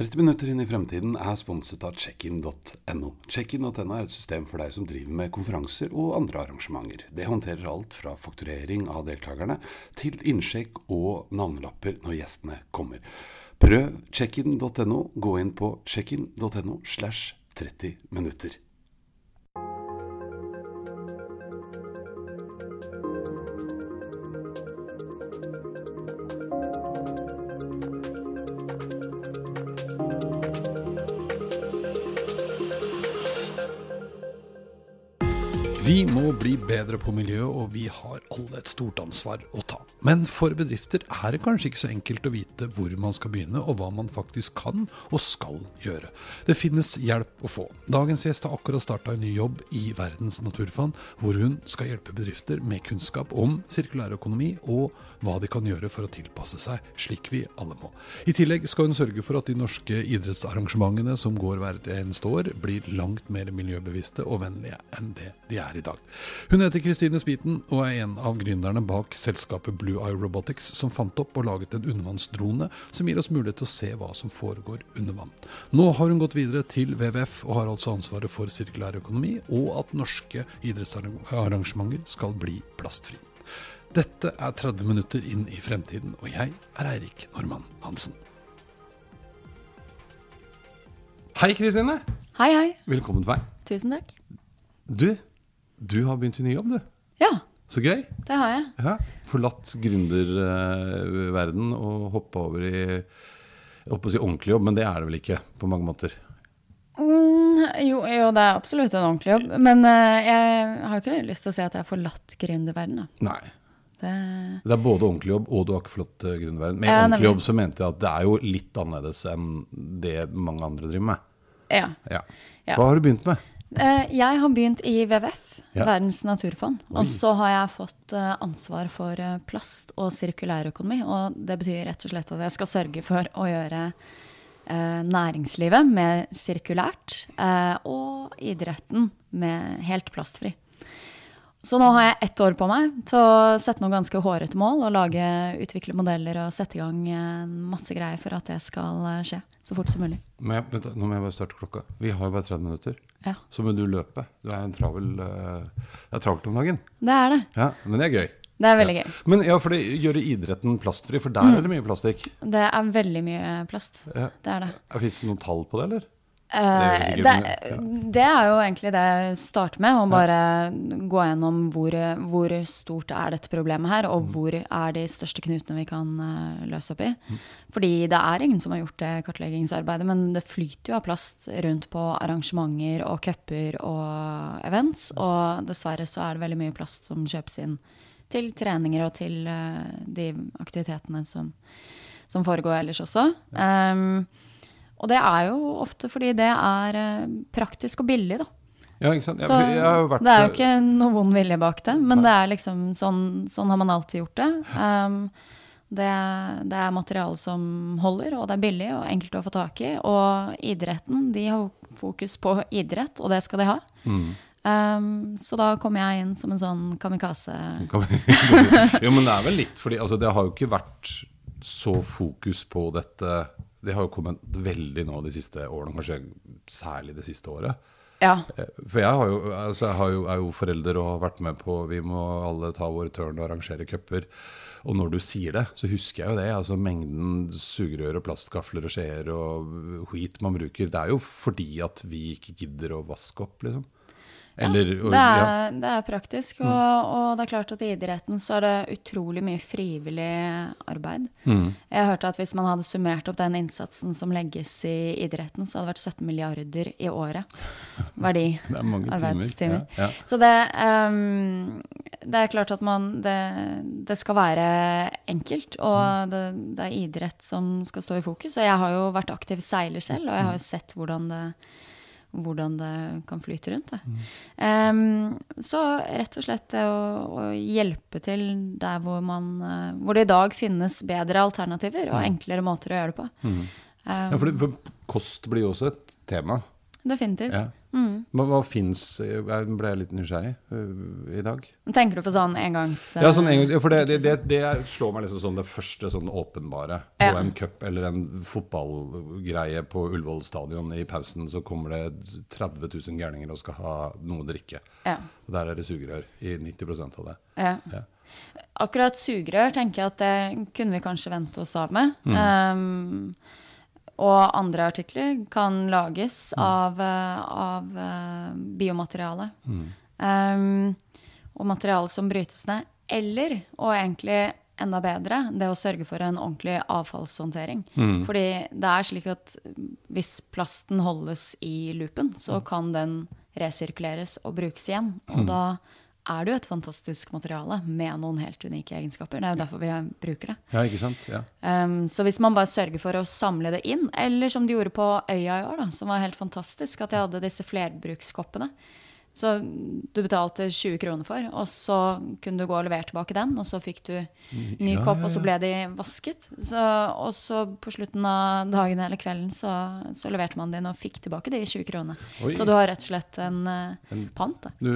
30 minutter inn i fremtiden er sponset av checkin.no. Checkin.no er et system for deg som driver med konferanser og andre arrangementer. Det håndterer alt fra fakturering av deltakerne til innsjekk og navnelapper når gjestene kommer. Prøv checkin.no. Gå inn på checkin.no slash 30 minutter. Bedre på miljøet, og vi har alle et stort ansvar å ta. Men for bedrifter er det kanskje ikke så enkelt å vite hvor man skal begynne, og hva man faktisk kan og skal gjøre. Det finnes hjelp å få. Dagens gjest har akkurat starta en ny jobb i Verdens naturfond, hvor hun skal hjelpe bedrifter med kunnskap om sirkulær økonomi og hva de kan gjøre for å tilpasse seg, slik vi alle må. I tillegg skal hun sørge for at de norske idrettsarrangementene som går hvert eneste år, blir langt mer miljøbevisste og vennlige enn det de er i dag. Hun heter Kristine Spiten og er en av gründerne bak selskapet Blue Eye Robotics, som fant opp og laget en undervannsdrone som gir oss mulighet til å se hva som foregår under vann. Nå har hun gått videre til WWF og har altså ansvaret for sirkulær økonomi, og at norske idrettsarrangementer skal bli plastfri. Dette er 30 minutter inn i fremtiden, og jeg er Eirik Normann Hansen. Hei, Kristine. Hei, hei. Velkommen til meg. Tusen takk. Du, du har begynt i ny jobb, du. Ja, Så gøy. det har jeg. Ja. Forlatt gründerverden og hoppa over i jeg håper å si ordentlig jobb, men det er det vel ikke på mange måter. Mm, jo, jo, det er absolutt en ordentlig jobb. Men uh, jeg har ikke lyst til å si at jeg har forlatt gründerverdenen. Nei. Det, Det er både ordentlig jobb, og du har ikke forlatt gründerverdenen. gründerverden. Med Ja, ordentlig nemlig. jobb så mente jeg at det er jo litt annerledes enn det mange andre driver med. ja. Ja. Ja. Hva har du begynt med? Eh, jeg har begynt i WWF, Ja. Verdens naturfond. Og så har jeg fått eh, ansvar for eh, plast og sirkulærøkonomi. Og det betyr rett og slett at jeg skal sørge for å gjøre næringslivet mer sirkulært, og idretten med helt plastfri. Så nå har jeg ett år på meg til å sette noen ganske hårete mål og lage, utvikle modeller og sette i gang masse greier for at det skal skje så fort som mulig. Men jeg, nå må jeg bare starte klokka. Vi har jo bare 30 minutter. Ja, Så må du løpe. Du er en travel uh, Det er travelt om dagen. det er det. Ja, Men det er gøy. Det er veldig ja. gøy. Men ja, for det gjøre idretten plastfri, for der er det mye plastikk. Det er veldig mye plast. Ja. Det er det. Fins det noen tall på det, eller? Eh, er det, det er jo egentlig det jeg starter med, å bare gå gjennom hvor, hvor stort er dette problemet her, Mm. og hvor er de største knutene vi kan eh, løse opp i. Fordi det er ingen som har gjort det kartleggingsarbeidet, men det flyter jo av plast rundt på arrangementer og cuper og events, og dessverre så er det veldig mye plast som kjøpes inn til treninger og til eh, de aktivitetene som, som foregår ellers også. Um, og det er jo ofte fordi det er eh, praktisk og billig, da. Ja, ikke sant? Så vært, det er jo ikke noe vond vilje bak det, men det er liksom sånn, sånn har man alltid gjort det. Um, det, det er materiale som holder, og det er billig og enkelt å få tak i. Og idretten, de har fokus på idrett, og det skal de ha. Mm. Um, så da kommer jeg inn som en sånn kamikaze. Jo, men det er vel litt fordi altså, Det har jo ikke vært så fokus på dette Det har jo kommet veldig nå de siste årene, kanskje særlig det siste året. Ja. Eh, For jeg, har jo, altså, jeg har jo, er jo forelder og har vært med på Vi må alle ta vår turn og arrangere cuper. Og når du sier det, så husker jeg jo det. altså Mengden sugerør og plastgafler og skjeer og skit man bruker. Det er jo fordi at vi ikke gidder å vaske opp, liksom. Eller, ja, det, ja. Mm. er, det er praktisk, og, og det er klart at i idretten så er det utrolig mye frivillig arbeid. Mm. Jeg hørte at hvis man hadde summert opp den innsatsen som legges i idretten, så hadde det vært 17 milliarder i året verdi. Det er mange timer. arbeidstimer. Ja, ja. Så det, um, det er klart at man det, det skal være enkelt, Mm. og det, det er idrett som skal stå i fokus. Og jeg har jo vært aktiv seiler selv, og jeg Mm. har jo sett hvordan det, hvordan det kan flyte rundt. Det. Mm. Um, så rett og slett det å, å hjelpe til der hvor man uh, Hvor det i dag finnes bedre alternativer og enklere måter å gjøre det på. Mm. Um, Ja, for, det, for kost blir jo også et tema. Definitivt. Ja. Hva, hva fins Jeg ble litt nysgjerrig uh, i dag. Tenker du på sånn engangs... Ja, sånn engangs, for det, det, det, det slår meg liksom som det første sånn åpenbare. På Ja. en cup eller en fotballgreie på Ullevål stadion i pausen, så kommer det 30 000 gærninger og skal ha noe å drikke. Ja. Og der er det sugerør i 90% av det. Ja. Ja. Akkurat sugerør tenker jeg at det kunne vi kanskje vente oss av med. Mm. Um, og andre artikler kan lages Mm. av, eh, av eh, biomateriale. Mm. Um, og materiale som brytes ned. Eller, og egentlig enda bedre, det å sørge for en ordentlig avfallshåndtering. Mm. Fordi det er slik at hvis plasten holdes i loopen, så kan den resirkuleres og brukes igjen. Og da er det jo et fantastisk materiale med noen helt unike egenskaper. Det er jo derfor vi bruker det. Ja, ikke sant? Ja. Um, så hvis man bare sørger for å samle det inn, eller som de gjorde på Øya i år, da, som var helt fantastisk, at de hadde disse flerbrukskoppene. Så du betalte 20 kroner for, og så kunne du gå og levere tilbake den, og så fikk du ny Ja, kopp, ja, og så ble de vasket. Så, og så på slutten av dagen eller kvelden så, så leverte man den og fikk tilbake de 20 kronene. Oi. Så du har rett og slett en, eh, En- pant. Da. Du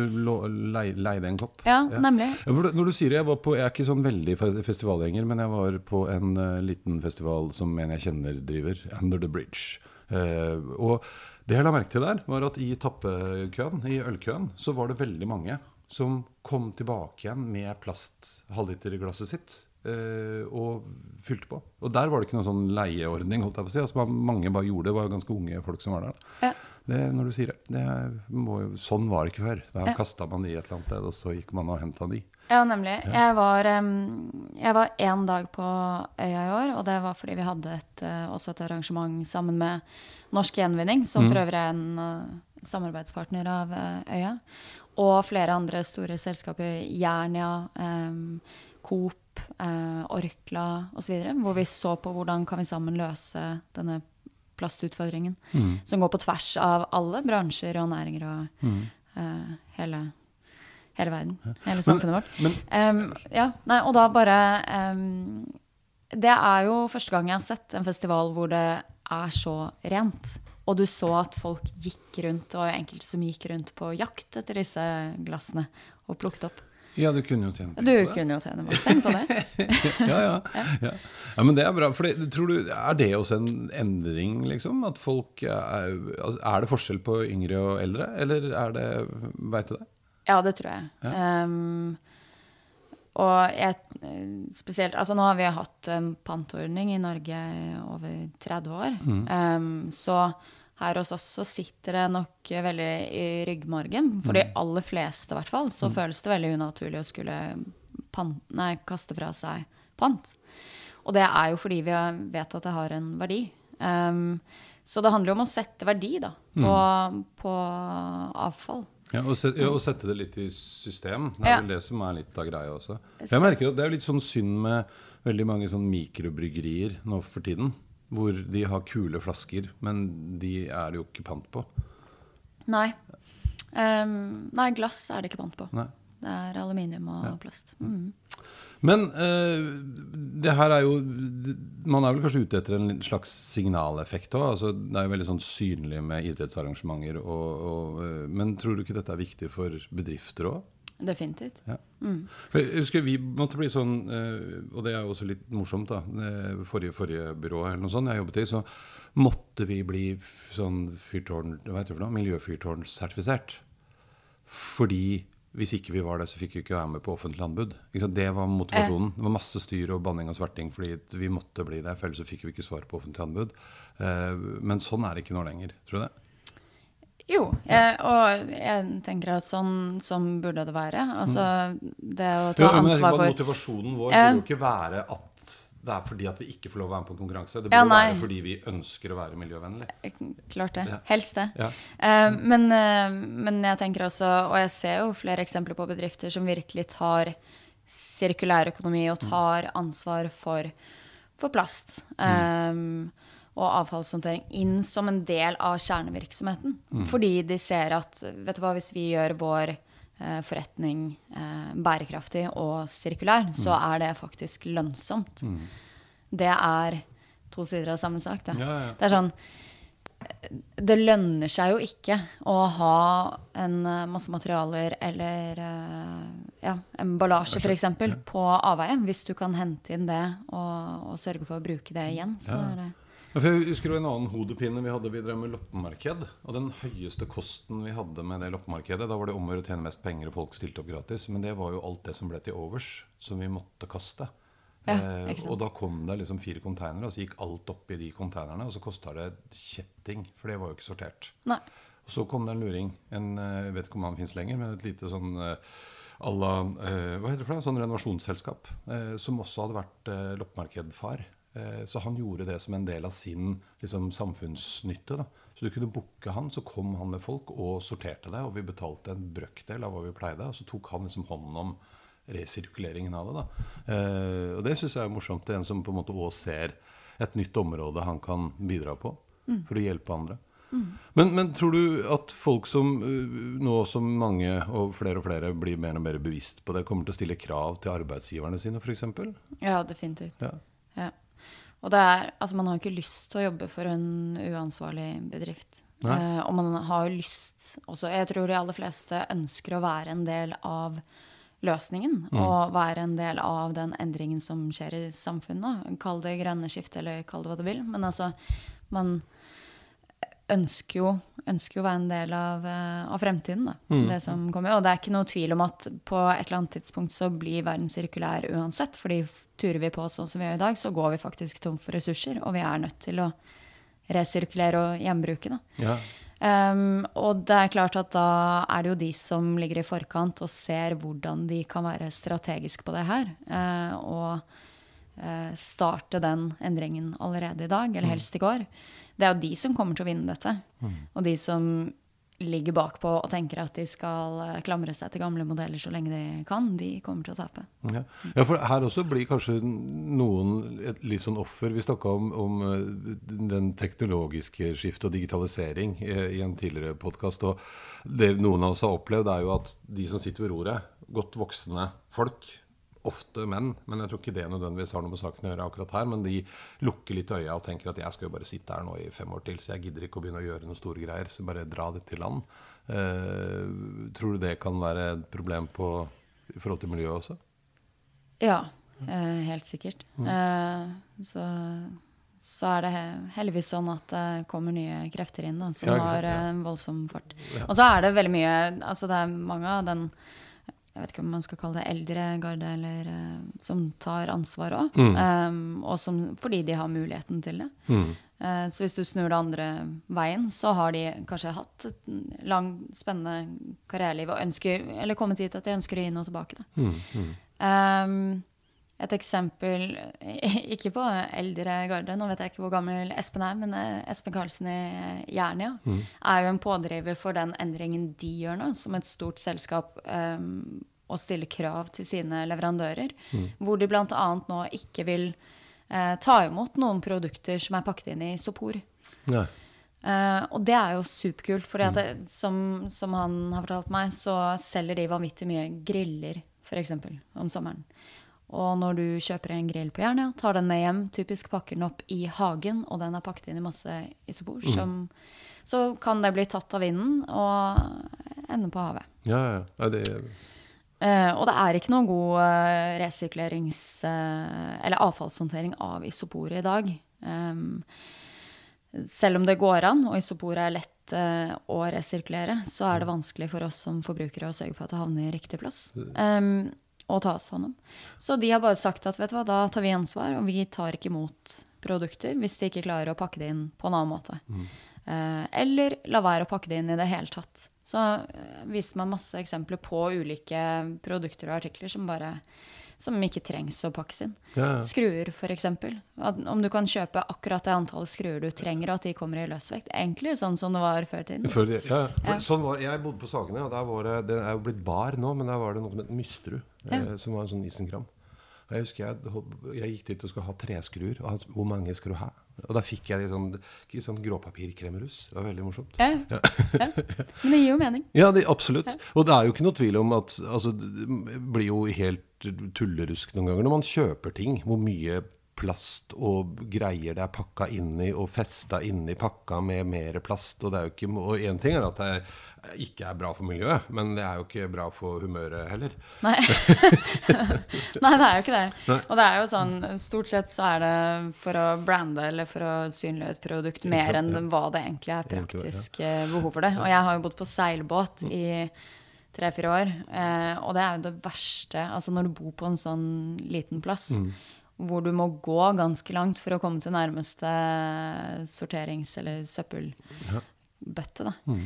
lei, leide en kopp? Ja, nemlig. Ja, Når du sier det, jeg, var på, jeg er ikke sånn veldig festivalgjenger, men jeg var på en uh, liten festival som en jeg kjenner driver, Under the Bridge. Uh, og det jeg la merke til der, var at i tappekøen, i ølkøen, så var det veldig mange som kom tilbake igjen med plast halvliterglasset sitt. eh, og fylte på. Og der var det ikke noen sånn leieordning. holdt jeg på å si. Altså, mange bare gjorde det. Det var ganske unge folk som var der. Ja. Det, når du sier det, det må Sånn var det ikke før. Da Ja. kasta man de et eller annet sted, og så gikk man og henta de. Ja, nemlig. Jeg var jeg var én dag på Øya i år, og det var fordi vi hadde et, eh, også et arrangement sammen med Norsk Gjenvinning, som for øvrig er en eh, samarbeidspartner av eh, Øya. Og flere andre store selskaper, Jernia, um, Coop, uh, Orkla osv., hvor vi så på hvordan kan vi sammen løse denne plastutfordringen. Som går på tvers av alle bransjer og næringer og eh, hele, hele verden. Hele samfunnet vårt. men- um, ja, nei, og da bare um, Det er jo første gang jeg har sett en festival hvor det er så rent. Og du så at folk gikk rundt, og enkelte som gikk rundt på jakt etter disse glassene og plukket opp. Ja, du kunne jo tjene penger på det. Du kunne jo tjene penger på det. Ja, ja, ja. ja, men det er bra. For det, tror du, Er det også en endring, liksom? At folk er, altså, er det forskjell på yngre og eldre, eller er det Veit du det? Ja, det tror jeg. Em, og jeg, spesielt Altså, nå har vi hatt en pantordning i Norge over 30 år. Em, så her hos oss så sitter det nok veldig i ryggmargen. For de aller fleste, i hvert fall, så føles det veldig unaturlig å skulle pant, nei, kaste fra seg pant. Og det er jo fordi vi vet at det har en verdi. Um, så det handler jo om å sette verdi da, på, på avfall. Ja, og, set, ja, og sette det litt i system. Det er vel det som er litt av greia også. Jeg merker at Det er litt sånn synd med veldig mange sånn mikrobryggerier nå for tiden. Hvor de har kule flasker, men de er det jo ikke pant på. Nei. Um, nei, glass er det ikke pant på. Nei. Det er aluminium og plast. Mm. Men eh, det her er jo Man er vel kanskje ute etter en slags signaleffekt òg. Altså, det er jo veldig sånn synlig med idrettsarrangementer. Og, og, eh, men tror du ikke dette er viktig for bedrifter òg? Definitivt. Ja. For jeg husker vi måtte bli sånn, eh, og det er jo også litt morsomt, da. Forrige, forrige byrå eller noe sånt jeg jobbet i, så måtte vi bli sånn fyrtårn, hva heter det for noe, miljøfyrtårnsertifisert. Fordi hvis ikke vi var det, så fikk vi ikke være med på offentlig anbud. Det var motivasjonen. Det var masse styr og banning og sverting fordi vi måtte bli det, for ellers så fikk vi ikke svar på offentlig anbud. Eh, Men sånn er det ikke nå lenger, tror du det? Jo, jeg, og jeg tenker at sånn, sånn burde det være. Altså, det å ta ansvar for Motivasjonen vår burde jo ikke være at det er fordi at vi ikke får lov å være med på en konkurranse. Det burde Ja, være fordi vi ønsker å være miljøvennlig. Klart det. Ja. Helst det. Ja. Uh, men, uh, men jeg tenker også, og jeg ser jo flere eksempler på bedrifter som virkelig tar sirkulær økonomi og tar ansvar for, for plast. um, og avfallshåndtering inn som en del av kjernevirksomheten. Fordi de ser at vet du hva, hvis vi gjør vår eh, forretning eh, bærekraftig og sirkulær, så er det faktisk lønnsomt. Det er to sider av samme sak. Det. Ja, ja. det er sånn det lønner seg jo ikke å ha en eh, masse materialer eller eh, ja, emballasje f.eks. på avveie. Hvis du kan hente inn det og, og sørge for å bruke det igjen, så er det jeg husker en annen hodepine vi hadde. Vi drev med loppemarked. Og den høyeste kosten vi hadde med det loppemarkedet, da var det om å tjene mest penger, og folk stilte opp gratis. Men det var jo alt det som ble til overs, som vi måtte kaste. Ja, eh, og da kom det liksom fire konteinere, og så gikk alt oppi de konteinerne. Og så kosta det kjetting, for det var jo ikke sortert. Nei. Og så kom det en luring. En, eh, jeg vet ikke om han fins lenger, men et lite sånn eh, à la eh, Hva heter det for noe? Sånn renovasjonsselskap. Eh, som også hadde vært eh, loppemarkedfar. Eh, så han gjorde det som en del av sin liksom, samfunnsnytte. Da. Så du kunne booke han, så kom han med folk og sorterte det. Og vi betalte en brøkdel av hva vi pleide. Og så tok han liksom hånd om resirkuleringen av det. Eh, og det syns jeg er morsomt. Det er en som på en måte også ser et nytt område han kan bidra på for å hjelpe andre. Men, men tror du at folk som uh, nå som mange og flere og flere blir mer og mer bevisst på det, kommer til å stille krav til arbeidsgiverne sine f.eks.? Ja, definitivt. Ja. Ja. Og det er, altså man har jo ikke lyst til å jobbe for en uansvarlig bedrift. Eh, og man har jo lyst også Jeg tror de aller fleste ønsker å være en del av løsningen. Og være en del av den endringen som skjer i samfunnet. Kall det grønne skiftet, eller kall det hva du vil. Men altså, man ønsker jo, ønsker jo å være en del av, eh, av fremtiden. Da, det som kommer. Og det er ikke noe tvil om at på et eller annet tidspunkt så blir verden sirkulær uansett. fordi turer vi på sånn som vi gjør i dag, så går vi faktisk tom for ressurser. Og vi er nødt til å resirkulere og gjenbruke. Da. Ja. Um, og det er klart at da er det jo de som ligger i forkant og ser hvordan de kan være strategiske på det her. Uh, og uh, starte den endringen allerede i dag, eller helst i går. Det er jo de som kommer til å vinne dette. Og de som ligger bakpå og tenker at de skal eh, klamre seg til gamle modeller så lenge de kan, de kommer til å tape. Ja. ja, for her også blir kanskje noen et litt sånn offer. Vi snakka om, om eh, den teknologiske skiftet og digitalisering eh, i en tidligere podkast. Og det noen av oss har opplevd, er jo at de som sitter ved roret, godt voksne folk, ofte menn, men jeg tror ikke det nødvendigvis har noe med saken å gjøre akkurat her, men de lukker litt øya og tenker at jeg skal jo bare sitte her nå i fem år til, så jeg gidder ikke å begynne å gjøre noen store greier, så bare dra det til land. Eh, tror du det kan være et problem på, i forhold til miljøet også? Ja, eh, helt sikkert. Eh, så, så er det heldigvis sånn at det kommer nye krefter inn da, som Ja, har ja. eh, en voldsom fart. Ja. Og så er det veldig mye Altså det er mange av den jeg vet ikke om man skal kalle det eldre garde, eller eh, som tar ansvar òg. og som, fordi de har muligheten til det. Eh, så hvis du snur det andre veien, så har de kanskje hatt et langt, spennende karriereliv og ønsker, eller kommet dit at de ønsker å gi noe tilbake. Da. Um, et eksempel, ikke på eldre garde, nå vet jeg ikke hvor gammel Espen er, men eh, Espen Karlsen i Jernia er jo en pådriver for den endringen de gjør nå, som et stort selskap, um, å stille krav til sine leverandører. Hvor de bl.a. nå ikke vil uh, ta imot noen produkter som er pakket inn i sopor. Nei. Uh, og det er jo superkult, for som, som han har fortalt meg, så selger de vanvittig mye griller, f.eks. om sommeren. Og når du kjøper en grill på Jernia, tar den med hjem, typisk pakker den opp i hagen, og den er pakket inn i masse isopor, som, så kan det bli tatt av vinden og ende på havet. Ja, ja. ja det, Eh, og det er ikke noen god eh, resirkulerings- eh, eller avfallshåndtering av isoporet i dag. Um, selv om det går an, og isopor er lett eh, å resirkulere, så er det vanskelig for oss som forbrukere å sørge for at det havner i riktig plass. Um, og tas hånd om. Så de har bare sagt at vet du hva, da tar vi ansvar, og vi tar ikke imot produkter hvis de ikke klarer å pakke det inn på en annen måte. Eh, eller la være å pakke det inn i det hele tatt. Så eh, viste meg masse eksempler på ulike produkter og artikler som bare som ikke trengs å pakkes inn. Ja, ja. Skruer, f.eks. Om du kan kjøpe akkurat det antallet skruer du trenger, og at de kommer i løsvekt. Egentlig sånn som det var før i tiden. Før, ja, ja. For, Sånn var, jeg bodde på Sagene, og der var det, det er jo blitt bar nå, men der var det noe som het Mysterud, eh, som var en sånn isenkram. Jeg husker jeg, jeg gikk dit og skulle ha treskruer, og han hvor mange skal du ha? Og da fikk jeg de sånn, ikke sånn gråpapirkremerus. Det var veldig morsomt. Ja. ja. Men det gir jo mening. Ja, det, absolutt. Og det er jo ikke noe tvil om at altså, Det blir jo helt tullerusk noen ganger når man kjøper ting hvor mye plast og greier det er pakka inni og festa inni pakka med mer plast. Og det er jo ikke Og én ting er at det ikke er bra for miljøet, men det er jo ikke bra for humøret heller. Nei. Nei, det er jo ikke det. Nei. Og det er jo sånn Stort sett så er det for å brande eller for å synliggjøre et produkt mer enn hva det egentlig er praktisk eh, behov for det. Og jeg har jo bodd på seilbåt i tre-fire år, eh, og det er jo det verste. Altså når du bor på en sånn liten plass. Mm hvor du må gå ganske langt for å komme til nærmeste sorterings- eller søppelbøtte. Da. Mm.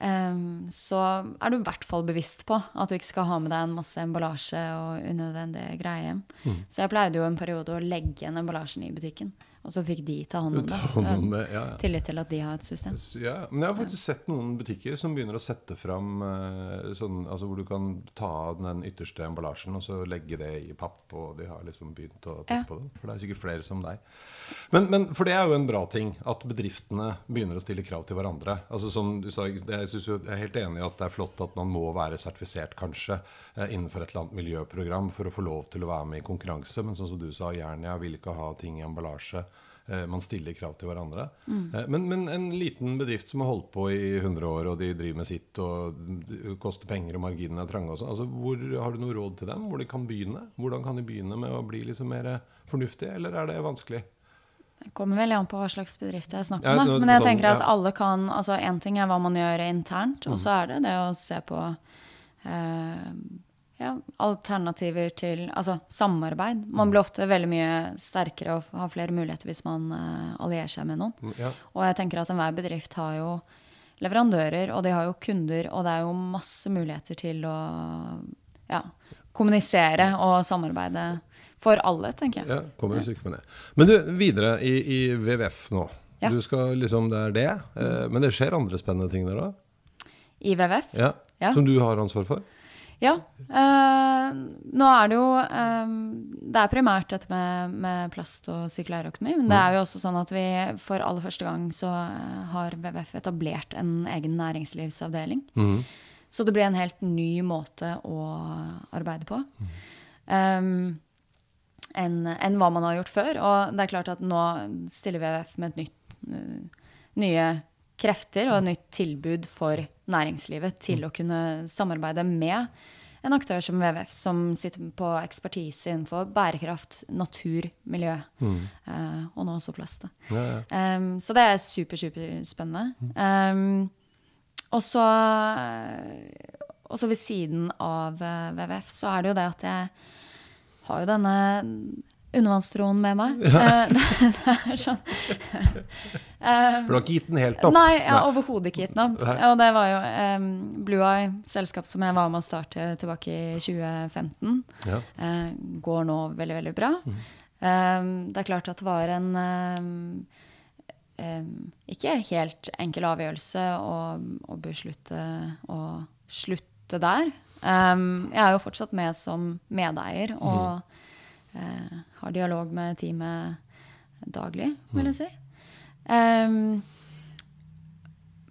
Um, så er du i hvert fall bevisst på at du ikke skal ha med deg en masse emballasje og unødvendige greier hjem. Mm. Så jeg pleide jo en periode å legge igjen emballasjen i butikken. Og så fikk de ta hånd om det. Hånd om det ja, ja. Tillit til at de har et system. Ja, men jeg har faktisk sett noen butikker som begynner å sette fram uh, sånn, altså hvor du kan ta av den ytterste emballasjen og så legge det i papp. Og de har liksom begynt å ta på det. For det er sikkert flere som deg. Men, men, for det er jo en bra ting at bedriftene begynner å stille krav til hverandre. Altså som du sa, Jeg, jo, jeg er helt enig i at det er flott at man må være sertifisert kanskje uh, innenfor et eller annet miljøprogram for å få lov til å være med i konkurranse. Men sånn som du sa, Jernia vil ikke ha ting i emballasje. Eh, man stiller krav til hverandre. Mm. Eh, men, men, en liten bedrift som har holdt på i 100 år, og de driver med sitt, og det koster penger, og marginene er trange altså, hvor, Har du noe råd til dem? Hvor de kan begynne? Hvordan kan de begynne med å bli liksom mer fornuftige, eller er det vanskelig? Det kommer veldig an på hva slags bedrift jeg snakker om. Ja, men jeg tenker at alle kan altså Én ting er hva man gjør internt, og mm. så er det det å se på eh, ja, alternativer til altså samarbeid. Man blir ofte veldig mye sterkere og har flere muligheter hvis man uh, allierer seg med noen. Mm, ja. Og jeg tenker at enhver bedrift har jo leverandører, og de har jo kunder, og det er jo masse muligheter til å ja, kommunisere og samarbeide for alle, tenker jeg. Ja, kommer et med det. Men du, videre i, i WWF nå. Ja. Du skal liksom, Det er det. Eh, men det skjer andre spennende ting der òg? I WWF? Ja, ja. Som du har ansvar for? Ja. Uh, nå er det jo um, Det er primært dette med, med plast og sirkulærøkonomi. Men det mm. er jo også sånn at vi for aller første gang så har WWF etablert en egen næringslivsavdeling. Mm. Så det blir en helt ny måte å arbeide på. Mm. Um, enn en hva man har gjort før. Og det er klart at nå stiller WWF med et nytt, uh, nye krefter og et nytt tilbud for næringslivet til mm. å kunne samarbeide med en aktør som WWF, som sitter på ekspertise innenfor bærekraft, natur, miljø, mm. uh, og nå også plast. Ja, ja. Um, så det er super, superspennende. Um, og så ved siden av eh, WWF så er det jo det at jeg har jo denne undervannstroen med meg. Ja. Eh, det, er sånn Um, For du har ikke gitt den helt opp? Nei, jeg har overhodet ikke gitt den opp. Og det var jo um, Blue Eye, selskap som jeg var med å starte tilbake i 2015, ja. uh, går nå veldig, veldig bra. Mm. Um, det er klart at det var en ikke helt enkel avgjørelse å, å beslutte å slutte der. jeg er jo fortsatt med som medeier og uh, har dialog med teamet daglig, vil jeg si. Um,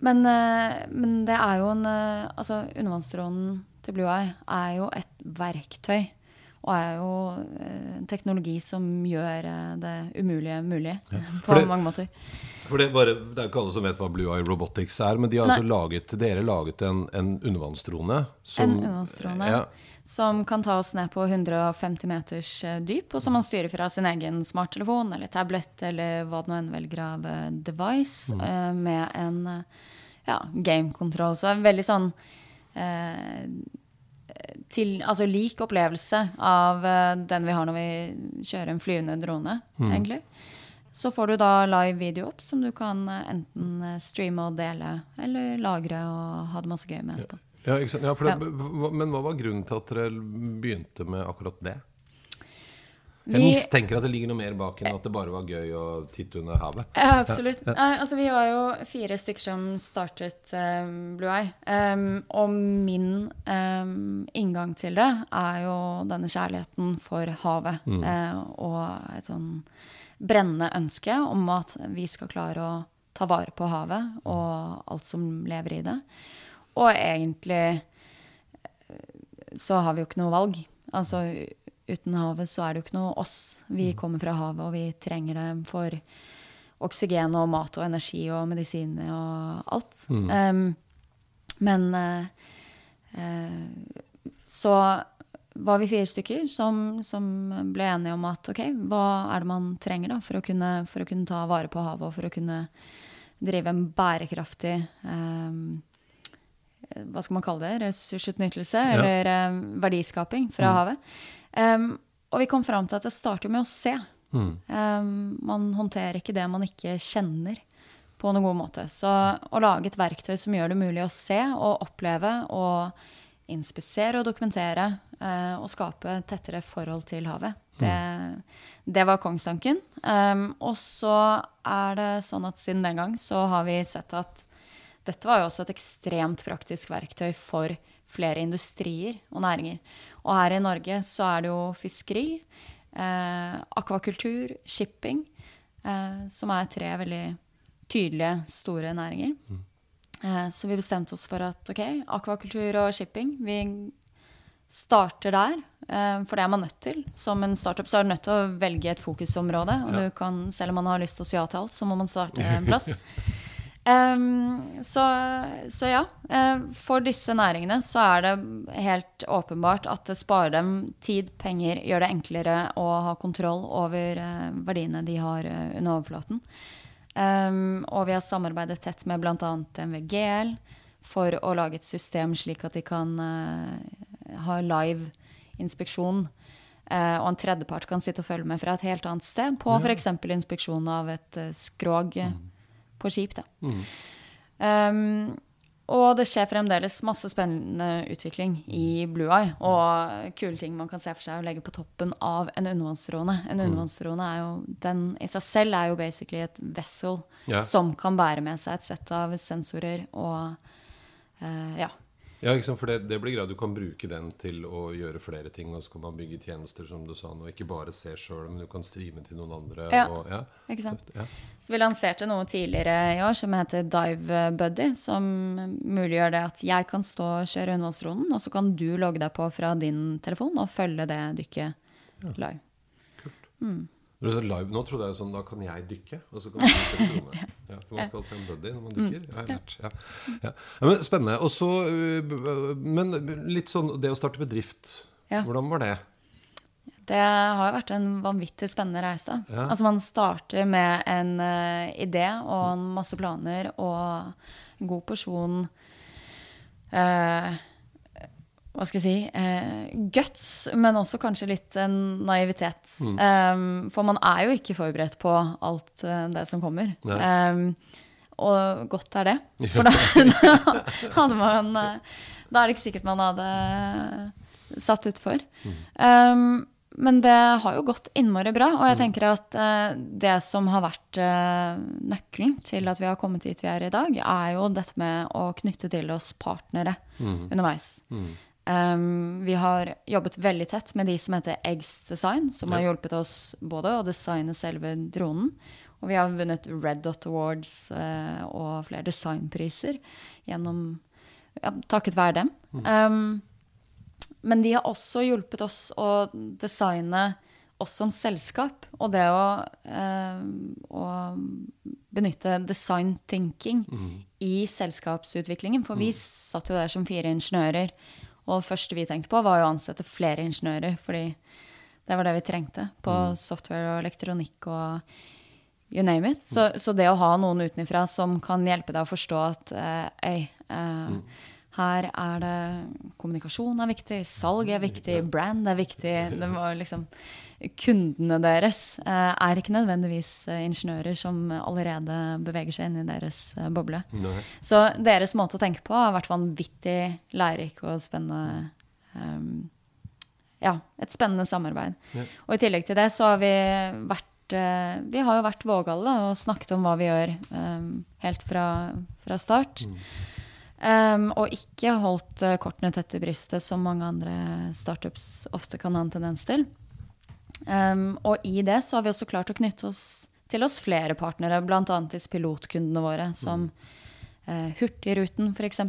men, uh, men, det er jo en uh, Altså, undervannsdronen til Blue Eye er jo et verktøy. Og er jo uh, en teknologi som gjør det umulige mulig ja. på det, mange måter. For det, bare, det, er jo ikke alle som vet hva Blue Eye Robotics er, men de har altså laget, dere laget en, en undervannsdrone. en undervannsdrone. Ja, som kan ta oss ned på 150 meters eh, dyp, og som man styrer fra sin egen smarttelefon eller tablet eller hva det nå enn velger av eh, device, mm. uh, med en ja, gamekontroll. Så en veldig sånn uh, til, altså lik opplevelse av den vi har når vi kjører en flyvende drone, mm. egentlig. Så får du da live video opp som du kan enten streame og dele, eller lagre og ha det masse gøy med etterpå. Ja. Ja, det. Men hva var grunnen til at dere begynte med akkurat det? Jeg mistenker at det ligger noe mer bak enn at det bare var gøy å titte under havet. Ja, absolutt. Ja. Altså, vi var jo fire stykker som startet um, Blue Eye. Um, og min um, inngang til det er jo denne kjærligheten for havet. Mm. Uh, og et sånn brennende ønske om at vi skal klare å ta vare på havet og alt som lever i det. Og egentlig eh, så har vi jo ikke noe valg. Altså uten havet så er det jo ikke noe oss. Vi kommer fra havet, og vi trenger det for oksygen og mat og energi og medisiner og alt. Um, men uh, uh, så var vi fire stykker som, som, ble enige om at ok, hva er det man trenger da for å kunne, for å kunne ta vare på havet og for å kunne drive en bærekraftig um, hva skal man kalle det, ressursutnyttelse ja. eller um, verdiskaping fra mm. havet. Um, og vi kom fram til at det starter med å se. Mm. Um, man håndterer ikke det man ikke kjenner, på noen god måte. Så å lage et verktøy som gjør det mulig å se og oppleve og inspisere og dokumentere uh, og skape tettere forhold til havet, mm. det, det var kongstanken. Og så er det sånn at siden den gang så har vi sett at dette var jo også et ekstremt praktisk verktøy for flere industrier og næringer. Og her i Norge så er det jo fiskeri, eh, akvakultur, shipping, eh, som er tre veldig tydelige, store næringer. Mm. Eh, så vi bestemte oss for at ok, akvakultur og shipping, vi starter der. Eh, for det er man nødt til. Som en startup så er du nødt til å velge et fokusområde. Og ja. kan, selv om man har lyst til å si ja til alt, så må man starte en plass. Um, så, så, ja. Uh, for disse næringene så er det helt åpenbart at det sparer dem tid, penger, gjør det enklere å ha kontroll over uh, verdiene de har uh, under overflaten. Um, og vi har samarbeidet tett med bl.a. MVGL for å lage et system slik at de kan ha live inspeksjon. og en tredjepart kan sitte og følge med fra et helt annet sted på ja. f.eks. inspeksjon av et skrog. Mm på skip. Da. Mm. Um, og det skjer fremdeles masse spennende utvikling i Blue Eye. Og kule ting man kan se for seg å legge på toppen av en undervannsdrone. En mm. undervannsdrone er jo, den i seg selv er jo basically et vessel yeah. som kan bære med seg et sett av sensorer og uh, ja, ja, for det, det, blir greit. Du kan bruke den til å gjøre flere ting. Og så kan man bygge tjenester, som du sa nå. Ikke bare se sjøl, men du kan streame til noen andre. Ja, og, ja. ikke sant. Ja. Så vi lanserte noe tidligere i år som heter Dive Buddy. Som muliggjør det at jeg kan stå og kjøre undervannsronden, og så kan du logge deg på fra din telefon og følge det dykket live. Kult. Mm. Live, nå trodde jeg sånn Da kan jeg dykke, og så kan du dykke ja, For man skal alltid ha en buddy når man mm. dykker. Ja, lært, ja. Ja. Men spennende. Og så øh, Men litt sånn det å starte bedrift, hvordan var det? Det har jo vært en vanvittig spennende reise. Altså Man starter med en uh, idé og en masse planer og en god porsjon uh, hva skal jeg si eh, guts, men også kanskje litt en naivitet. Mm. Um, for man er jo ikke forberedt på alt uh, det som kommer. Um, og godt er det. For da, da, hadde man uh, Da er det ikke sikkert man hadde satt utfor. Mm. Um, men det har jo gått innmari bra. Og jeg mm. tenker at uh, det som har vært nøkkelen til at vi har kommet dit vi er i dag, er jo dette med å knytte til oss partnere mm. underveis. Mm. Um, vi har jobbet veldig tett med de som heter Eggs Design, som ja. har hjulpet oss både å designe selve dronen, og vi har vunnet Red Dot Awards uh, og flere designpriser gjennom ja, takket være dem. Mm. Um, men de har også hjulpet oss å designe oss som selskap, og det å, uh, å benytte design thinking mm. i selskapsutviklingen. For mm. vi satt jo der som fire ingeniører og det første vi tenkte på, var å ansette flere ingeniører, fordi det var det vi trengte på mm. software og elektronikk og you name it. Så, så det å ha noen utenfra som kan hjelpe deg å forstå at øy, uh, mm. her er det Kommunikasjon er viktig, salg er viktig, brand er viktig. Det var liksom kundene deres eh, er ikke nødvendigvis eh, ingeniører som allerede beveger seg inn i deres eh, boble. Nei. Så deres måte å tenke på har vært vanvittig lærerik og spennende. Um, ja, et spennende samarbeid. Ja. Og i tillegg til det så har vi vært Vi har jo vært vågale og snakket om hva vi gjør um, helt fra, fra start. Mm. Um, og ikke holdt kortene tett i brystet, som mange andre startups ofte kan ha en tendens til. Um, og i det så har vi også klart å knytte oss til oss flere partnere, bl.a. til pilotkundene våre, som mm. uh, Hurtigruten f.eks.,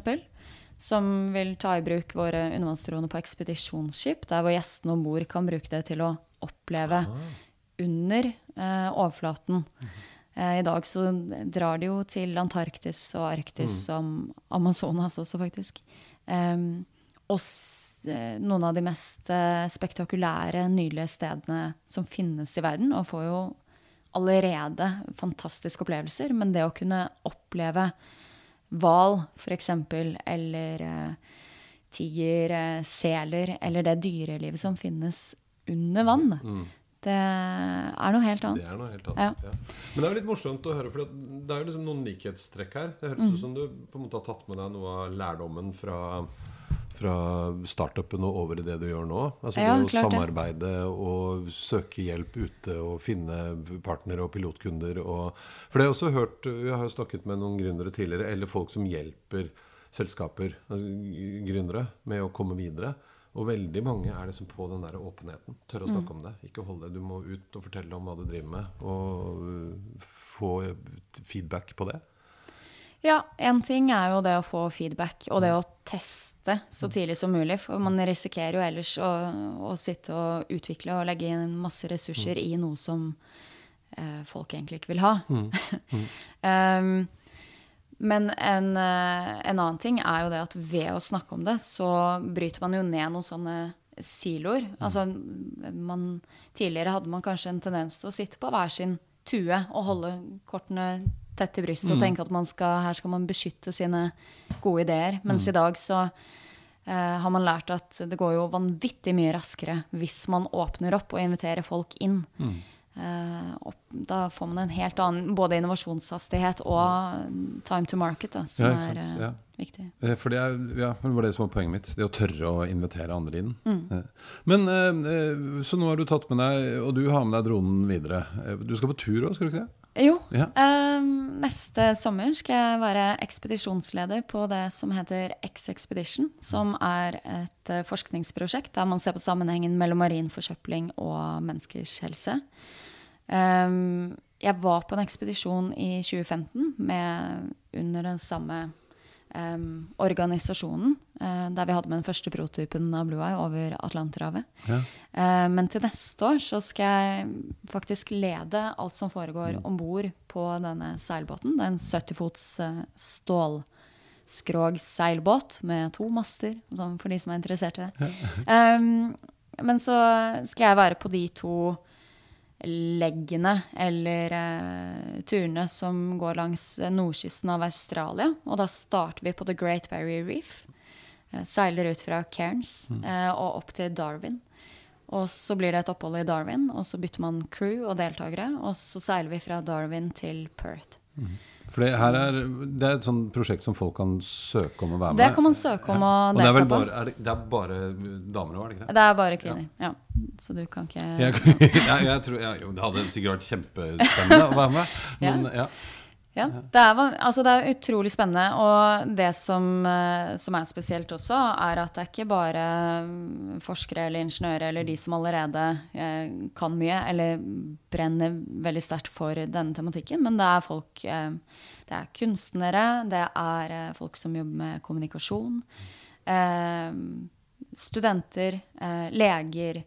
som vil ta i bruk våre undervannsdroner på ekspedisjonsskip, der hvor gjestene om bord kan bruke det til å oppleve under uh, overflaten. Uh, I dag så drar de jo til Antarktis og Arktis og Amazonas også, faktisk. Um, og noen av de mest eh, spektakulære, nydelige stedene som finnes i verden. Og får jo allerede fantastiske opplevelser. Men det å kunne oppleve hval, f.eks., eller eh, tiger, eh, seler, eller det dyrelivet som finnes under vann, det er noe helt annet. Det er noe helt annet. Ja. Men det er jo litt morsomt å høre, for det er jo liksom noen likhetstrekk her. Det høres Mm. ut som du på en måte har tatt med deg noe av lærdommen fra, fra startupen og over i det du gjør nå. Altså Ja, det å samarbeide det. og søke hjelp ute og finne partnere og pilotkunder. Og, for det har jeg også hørt, Jeg har jo snakket med noen gründere tidligere, eller folk som hjelper selskaper, altså gründere, med å komme videre. Og veldig mange er liksom på den der åpenheten. Tørre å Mm. snakke om det. Ikke holde det. Du må ut og fortelle om hva du driver med. Og få feedback på det. Ja, én ting er jo det å få feedback, og det å teste så tidlig som mulig. For man risikerer jo ellers å, å sitte og utvikle og legge inn masse ressurser i noe som eh, folk egentlig ikke vil ha. um, men en, eh, en annen ting er jo det at ved å snakke om det, så bryter man jo ned noen sånne siloer. Altså, man, tidligere hadde man kanskje en tendens til å sitte på hver sin tue og holde kortene tett til brystet og tenke at man skal, her skal man beskytte sine gode ideer. Mens i dag så uh, har man lært at det går jo vanvittig mye raskere hvis man åpner opp og inviterer folk inn. Eh, og da får man en helt annen både innovasjonshastighet og time to market, da, som Ja, er eh, ja. viktig. For det, er, ja, det var det som var poenget mitt. Det å tørre å invitere andre inn. Mm. Men eh, Så nå har du tatt med deg Og du har med deg dronen videre. Du skal på tur òg, skal du ikke det? Jo. Ja. eh, neste sommer skal jeg være ekspedisjonsleder på det som heter X-Expedition. Som er et eh, forskningsprosjekt der man ser på sammenhengen mellom marin forsøpling og menneskers helse. Eh, jeg var på en ekspedisjon i 2015 med, under den samme eh, organisasjonen, uh, der vi hadde med den første prototypen av Blue Eye over Atlanterhavet. Ja. Uh, Men til neste år så skal jeg faktisk lede alt som foregår om bord på denne seilbåten. Det er en 70 fots stål stålskrog-seilbåt med to master, sånn for de som er interessert i det. Um, men så skal jeg være på de to leggene, eller eh, turene, som går langs eh, nordkysten av Australia. Og da starter vi på The Great Barrier Reef. Eh, seiler ut fra Cairns eh, og opp til Darwin. Og så blir det et opphold i Darwin, og så bytter man crew og deltakere. Og så seiler vi fra Darwin til Perth. For det, her er, det er et sånt prosjekt som folk kan søke om å være med. Det kan man søke om å det er vel på. er det, det er bare damer òg, er det ikke det? Det er bare kvinner. Ja. Så du kan ikke Jeg, jeg, jeg tror, ja, jo, det hadde sikkert vært kjempespennende å være med. Men, ja. Ja, det er, altså det er utrolig spennende. Og det som, eh, som er spesielt også, er at det er ikke bare mm, forskere eller ingeniører eller de som allerede eh, kan mye eller brenner veldig sterkt for denne tematikken, men det er folk eh, Det er kunstnere, det er eh, folk som jobber med kommunikasjon. Studenter, leger,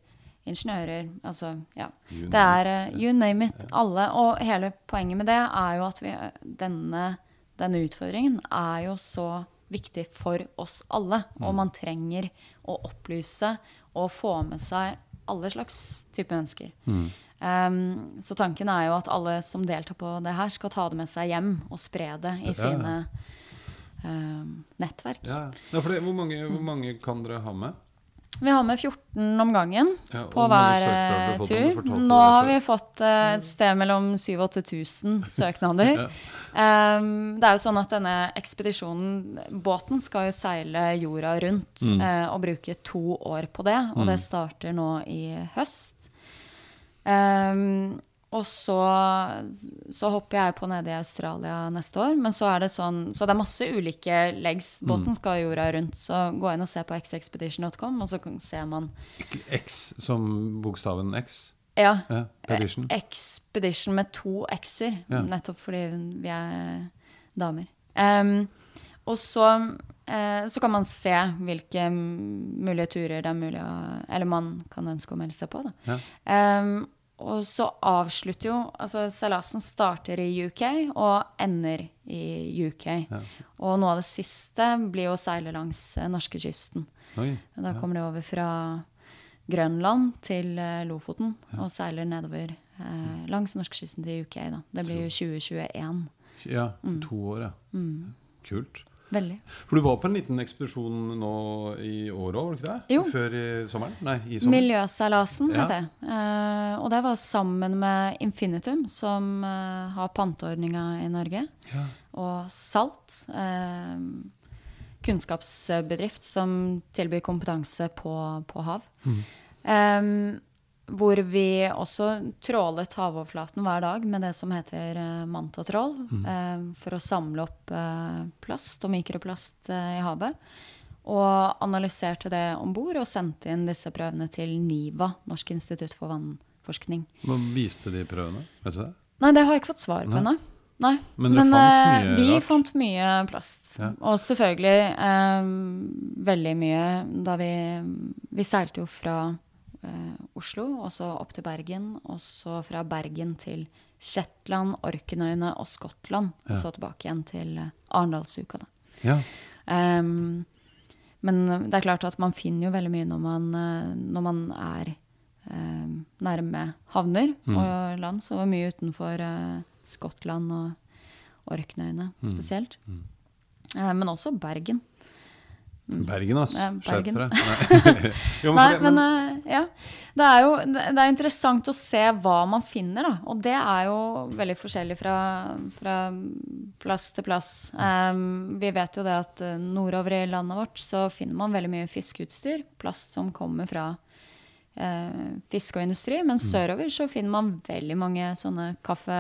ingeniører. Altså, ja. You Det er uh, you name it. Alle. Og hele poenget med det er jo at vi, denne, denne utfordringen er jo så viktig for oss alle. Og man trenger å opplyse og få med seg alle slags type mennesker. Um, så tanken er jo at alle som deltar på det her, skal ta det med seg hjem og spre det i sine um, nettverk. Ja. Ja, det, hvor, mange, hvor mange kan dere ha med? Vi har med 14 om gangen Ja, på hver eh, tur. Nå har vi fått eh, et sted mellom 7000 og 8000 søknader. Um, det er jo sånn at denne ekspedisjonen, båten, skal jo seile jorda rundt Mm. uh, og bruke to år på det. Og det starter nå i høst. Um, og så, så hopper jeg på nede i Australia neste år. Men så er det sånn Så det er masse ulike legs. Båten skal jorda rundt. Så gå inn og se på xexpedition.com, og så kan- ser man X som bokstaven X? Ja. Ja, Expedition. Expedition med to x-er. Ja. Nettopp fordi vi er damer. Um, og så eh, så kan man se hvilke mulige turer det er mulig å Eller man kan ønske å melde seg på, da. Ja. Em, og så avslutter jo Altså seilasen starter i UK og ender i UK. Og noe av det siste blir jo å seile langs eh, norskekysten. Da ja. Kommer det over fra Grønland til eh, Lofoten og seiler nedover eh, langs norskekysten til UK. Da. Det blir jo 2021. Ja, Mm. to år, ja. Kult. Veldig. For du var på en liten ekspedisjon nå i år òg, var det ikke det? Jo. Før i sommeren? Nei, i sommeren. Miljøseilasen Ja. heter det. Uh, og det var sammen med Infinitum, som uh, har panteordninga i Norge. Ja. Og Salt, uh, kunnskapsbedrift som tilbyr kompetanse på, på hav. Eh, hvor vi også trålet havoverflaten hver dag med det som heter eh, mantatrål, uh, for å samle opp uh, plast og mikroplast i havet. Og analyserte det om bord og sendte inn disse prøvene til NIVA, Norsk institutt for vannforskning. Hva viste de prøvene? Vet du det? Nei, det har jeg ikke fått svar på ennå. Nei. Men Men fant vi rart? fant mye plast. Ja. Og selvfølgelig veldig mye da vi Vi seilte jo fra Oslo, og så opp til Bergen, og så fra Bergen til Shetland, Orknøyene og Skottland. Og så tilbake igjen til eh, Arendalsuka, da. Ja. Um, men det er klart at man finner jo veldig mye når man, eh, når man er eh, nærme havner og land. Så var mye utenfor eh, Skottland og Orknøyene spesielt. Eh, men også Bergen. Bergen, ass. Ja, Skjerp dere. Nei. Jo, men Nei, det- men eh, ja. Det er jo det er interessant å se hva man finner, da. Og det er jo veldig forskjellig fra, fra plass til plass. Um, vi vet jo det at eh, nordover i landet vårt så finner man veldig mye fiskeutstyr. Plast som kommer fra uh, fiske og industri. Men sørover så finner man veldig mange sånne kaffe,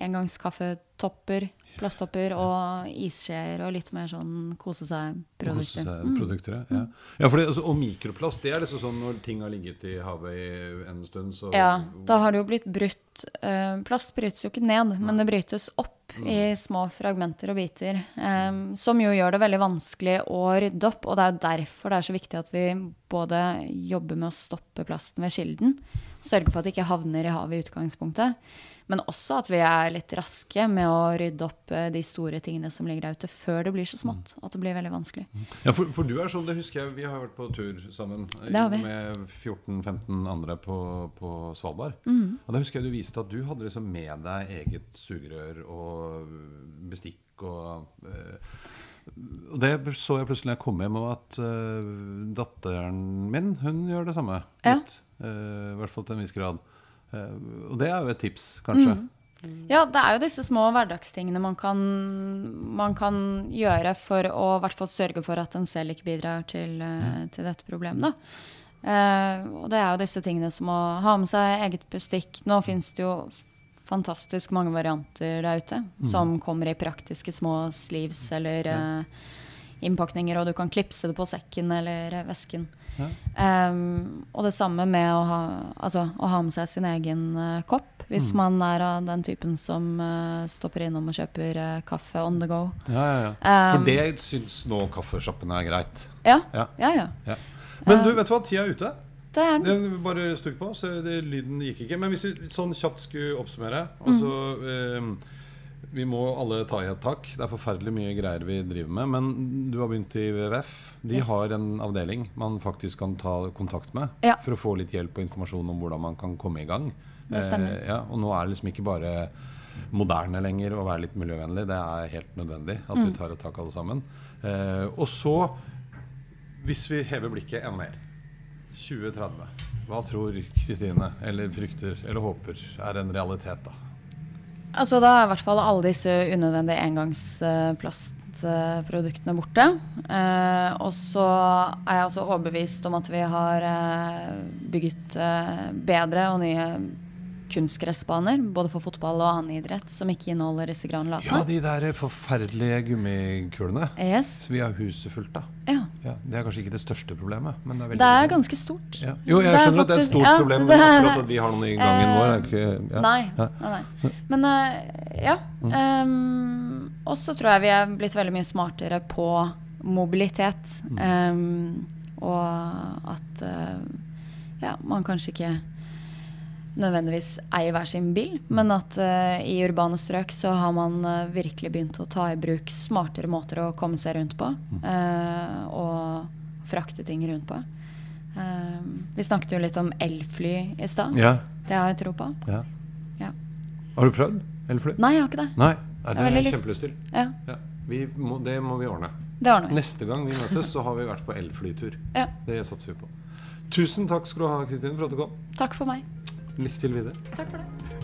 engangskaffetopper, plasttopper og isskjeer og litt mer sånn kose seg-produkter. Produkter, ja. ja for det, altså, og mikroplast, det er liksom sånn når ting har ligget i havet i en stund, så Ja, da har det jo blitt brutt eh, Plast brytes jo ikke ned, men det brytes opp i små fragmenter og biter. eh, som jo gjør det veldig vanskelig å rydde opp. Og det er jo derfor det er så viktig at vi både jobber med å stoppe plasten ved kilden, sørge for at det ikke havner i havet i utgangspunktet, men også at vi er litt raske med å rydde opp eh, de store tingene som ligger der ute, før det blir så smått at det blir veldig vanskelig. Ja, for, for du er sånn, det husker jeg, vi har vært på tur sammen vi. med 14-15 andre på, på Svalbard. Mm. Og da husker jeg du viste at du hadde liksom med deg eget sugerør og bestikk og eh, og det så jeg plutselig da jeg kom hjem, og at uh, datteren min hun gjør det samme. Ja. Litt. uh, I hvert fall til en viss grad. Eh, og det er jo et tips, kanskje. Mm. Ja, det er jo disse små hverdagstingene man kan, man kan gjøre for å i hvert fall sørge for at en selv ikke bidrar til, eh, til dette problemet. Eh, og det er jo disse tingene som å ha med seg eget bestikk. Nå fins det jo fantastisk mange varianter der ute som kommer i praktiske små sleeves eller uh, innpakninger, og du kan klipse det på sekken eller vesken. Um, og det samme med å ha, altså, å ha med seg sin egen uh, kopp, hvis man er av den typen som uh, stopper innom og kjøper uh, kaffe on the go. Ja, ja, ja. Um, For det syns nå kaffesjappene er greit. Ja, Ja. ja. ja. Ja. Men du, vet du hva? Tida er ute. Det er den. Det bare stukk på, så det, lyden gikk ikke. Men hvis vi sånn kjapt skulle oppsummere altså, eh, Vi må alle ta i et tak. Det er forferdelig mye greier vi driver med. Men du har begynt i WWF. De Yes. har en avdeling man faktisk kan ta kontakt med Ja. for å få litt hjelp og informasjon om hvordan man kan komme i gang. Det stemmer. Eh, ja, og nå er det liksom ikke bare moderne lenger å være litt miljøvennlig. Det er helt nødvendig at Mm. vi tar et tak alle sammen. Eh, og så, hvis vi hever blikket enda mer 2030. Hva tror Kristine, eller frykter, eller håper er en realitet, da? Altså Da er i hvert fall alle disse unødvendige engangsplastproduktene borte. Eh, og så er jeg også overbevist om at vi har eh, bygget eh, bedre og nye kunstgressbaner, både for fotball og annen idrett, som ikke inneholder disse Ja, de der forferdelige gummikulene. Yes. Så vi har huset fullt av. Ja. Ja, det er kanskje ikke det største problemet, men det er veldig Det er ganske stort. ja. Jo, jeg er skjønner at det er et stort ja, problem, men akkurat at vi har noen i gangen vår, er ikke ja. Nei, nei, nei. Men eh, ja. Um, og så tror jeg vi er blitt veldig mye smartere på mobilitet. Um, og at uh, ja, man kanskje ikke nødvendigvis eier hver sin bil, men at uh, i urbane strøk så har man uh, virkelig begynt å ta i bruk smartere måter å komme seg rundt på. Uh, og frakte ting rundt på. vi snakket jo litt om elfly i stad. Ja. Det har jeg tro på. Ja. Ja. Har du prøvd elfly? Nei, jeg har ikke det. Nei, Nei det har jeg lyst. kjempelyst til. Ja, Ja. Vi må, det må vi ordne. Neste gang vi møtes, så har vi vært på elflytur. Ja. Det satser vi på. Tusen takk skal du ha, Kristin, for at du kom. Takk for meg. Lykke til videre. Takk for det.